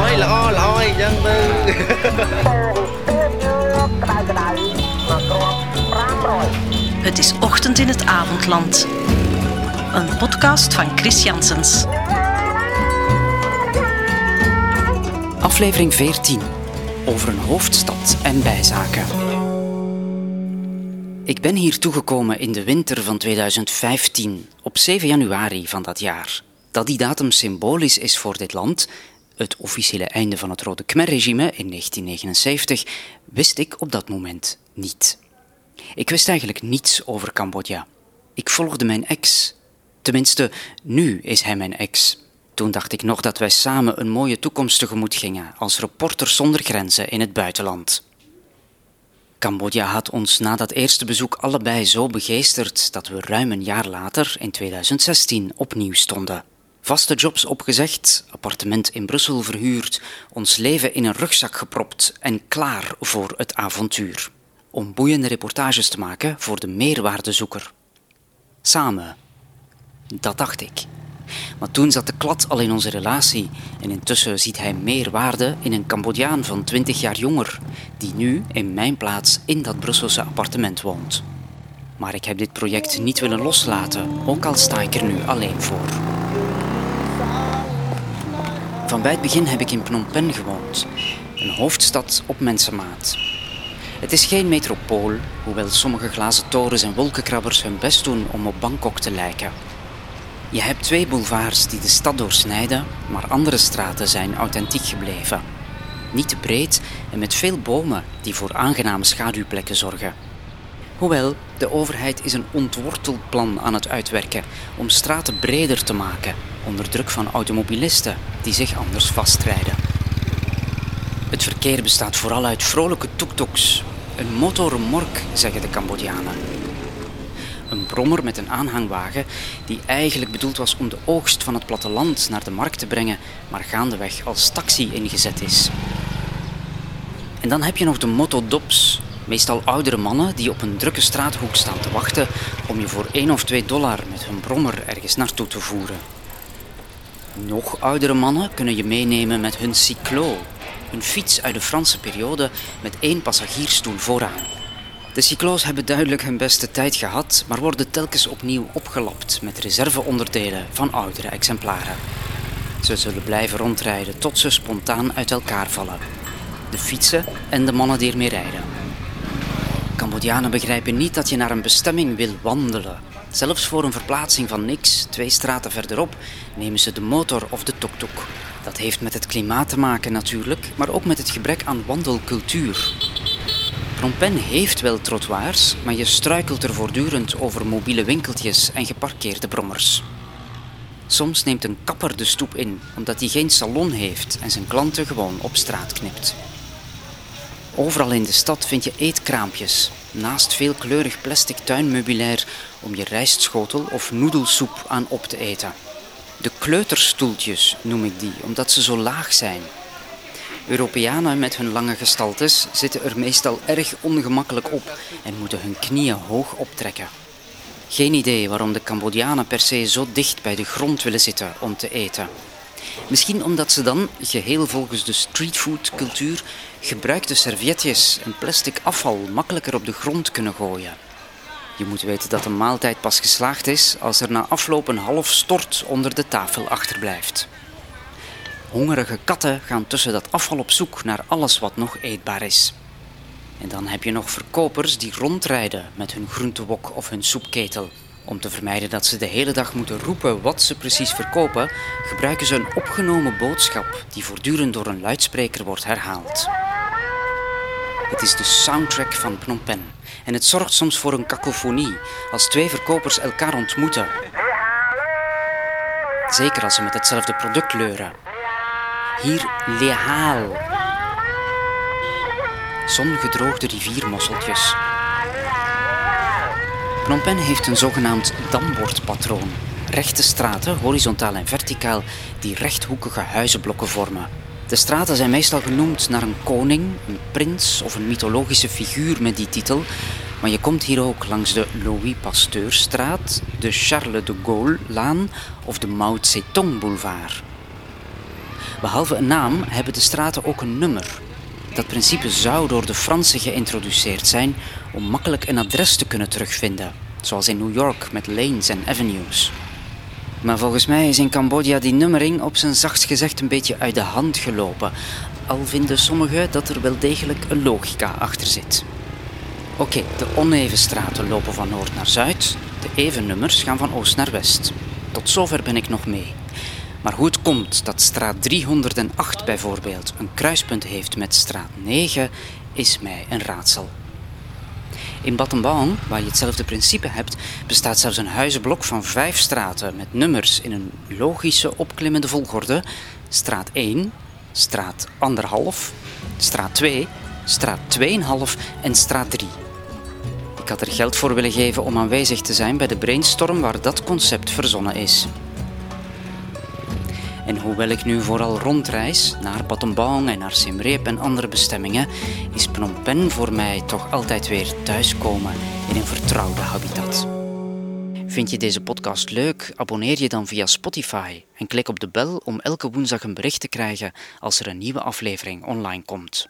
អើយល្អល្អអីចឹងទៅ Het is ochtend in het avondland. Een podcast van Chris Janssens. Aflevering 14 over een hoofdstad en bijzaken. Ik ben hier toegekomen in de winter van 2015, op 7 januari van dat jaar. Dat die datum symbolisch is voor dit land, het officiële einde van het Rode Khmer-regime in 1979, wist ik op dat moment niet. Ik wist eigenlijk niets over Cambodja. Ik volgde mijn ex. Tenminste, nu is hij mijn ex. Toen dacht ik nog dat wij samen een mooie toekomst tegemoet gingen als reporters zonder grenzen in het buitenland. Cambodja had ons na dat eerste bezoek allebei zo begeesterd dat we ruim een jaar later, in 2016, opnieuw stonden. Vaste jobs opgezegd, appartement in Brussel verhuurd, ons leven in een rugzak gepropt en klaar voor het avontuur. Om boeiende reportages te maken voor de meerwaardezoeker. Samen. Dat dacht ik. Maar toen zat de klad al in onze relatie en intussen ziet hij meer waarde in een Cambodjaan van 20 jaar jonger, die nu in mijn plaats in dat Brusselse appartement woont. Maar ik heb dit project niet willen loslaten, ook al sta ik er nu alleen voor. Van bij het begin heb ik in Phnom Penh gewoond, een hoofdstad op mensenmaat. Het is geen metropool, hoewel sommige glazen torens en wolkenkrabbers hun best doen om op Bangkok te lijken. Je hebt twee boulevards die de stad doorsnijden, maar andere straten zijn authentiek gebleven. Niet te breed en met veel bomen die voor aangename schaduwplekken zorgen. Hoewel, de overheid is een ontworteld plan aan het uitwerken om straten breder te maken, onder druk van automobilisten die zich anders vastrijden. Het verkeer bestaat vooral uit vrolijke tuk-tuks. Een motorremork, zeggen de Cambodianen. Een brommer met een aanhangwagen die eigenlijk bedoeld was om de oogst van het platteland naar de markt te brengen, maar gaandeweg als taxi ingezet is. En dan heb je nog de motodops, meestal oudere mannen die op een drukke straathoek staan te wachten om je voor 1 of 2 dollar met hun brommer ergens naartoe te voeren. Nog oudere mannen kunnen je meenemen met hun cyclo, een fiets uit de Franse periode met één passagiersstoel vooraan. De cyclo's hebben duidelijk hun beste tijd gehad, maar worden telkens opnieuw opgelapt met reserveonderdelen van oudere exemplaren. Ze zullen blijven rondrijden tot ze spontaan uit elkaar vallen. De fietsen en de mannen die ermee rijden. Cambodianen begrijpen niet dat je naar een bestemming wil wandelen. Zelfs voor een verplaatsing van niks, twee straten verderop, nemen ze de motor of de tuk-tuk. Dat heeft met het klimaat te maken natuurlijk, maar ook met het gebrek aan wandelcultuur. Phnom heeft wel trottoirs, maar je struikelt er voortdurend over mobiele winkeltjes en geparkeerde brommers. Soms neemt een kapper de stoep in, omdat hij geen salon heeft en zijn klanten gewoon op straat knipt. Overal in de stad vind je eetkraampjes, naast veelkleurig plastic tuinmeubilair om je rijstschotel of noedelsoep aan op te eten. De kleuterstoeltjes noem ik die, omdat ze zo laag zijn. Europeanen met hun lange gestaltes zitten er meestal erg ongemakkelijk op en moeten hun knieën hoog optrekken. Geen idee waarom de Cambodianen per se zo dicht bij de grond willen zitten om te eten. Misschien omdat ze dan, geheel volgens de streetfoodcultuur, gebruikte servietjes en plastic afval makkelijker op de grond kunnen gooien. Je moet weten dat een maaltijd pas geslaagd is als er na afloop een half stort onder de tafel achterblijft. Hongerige katten gaan tussen dat afval op zoek naar alles wat nog eetbaar is. En dan heb je nog verkopers die rondrijden met hun groentewok of hun soepketel. Om te vermijden dat ze de hele dag moeten roepen wat ze precies verkopen, gebruiken ze een opgenomen boodschap die voortdurend door een luidspreker wordt herhaald. Het is de soundtrack van Phnom Penh en het zorgt soms voor een kakofonie als twee verkopers elkaar ontmoeten. Zeker als ze met hetzelfde product leuren. Hier lehaal. Zongedroogde riviermosseltjes. Phnom Penh heeft een zogenaamd dambordpatroon. Rechte straten, horizontaal en verticaal, die rechthoekige huizenblokken vormen. De straten zijn meestal genoemd naar een koning, een prins of een mythologische figuur met die titel, maar je komt hier ook langs de Louis Pasteurstraat, de Charles de Gaulle-laan of de Mao Zedong-boulevard. Behalve een naam hebben de straten ook een nummer. Dat principe zou door de Fransen geïntroduceerd zijn om makkelijk een adres te kunnen terugvinden, zoals in New York met lanes en avenues. Maar volgens mij is in Cambodja die nummering op zijn zachtst gezegd een beetje uit de hand gelopen, al vinden sommigen dat er wel degelijk een logica achter zit. Oké, de oneven straten lopen van noord naar zuid, de even nummers gaan van oost naar west. Tot zover ben ik nog mee. Maar hoe het komt dat straat 308 bijvoorbeeld een kruispunt heeft met straat 9, is mij een raadsel. In Battambang, waar je hetzelfde principe hebt, bestaat zelfs een huizenblok van vijf straten met nummers in een logische opklimmende volgorde. Straat 1, straat 1,5, straat 2, straat 2,5 en straat 3. Ik had er geld voor willen geven om aanwezig te zijn bij de brainstorm waar dat concept verzonnen is. En hoewel ik nu vooral rondreis naar Battambang en naar Siem en andere bestemmingen, is Phnom Penh voor mij toch altijd weer thuiskomen in een vertrouwde habitat. Vind je deze podcast leuk? Abonneer je dan via Spotify en klik op de bel om elke woensdag een bericht te krijgen als er een nieuwe aflevering online komt.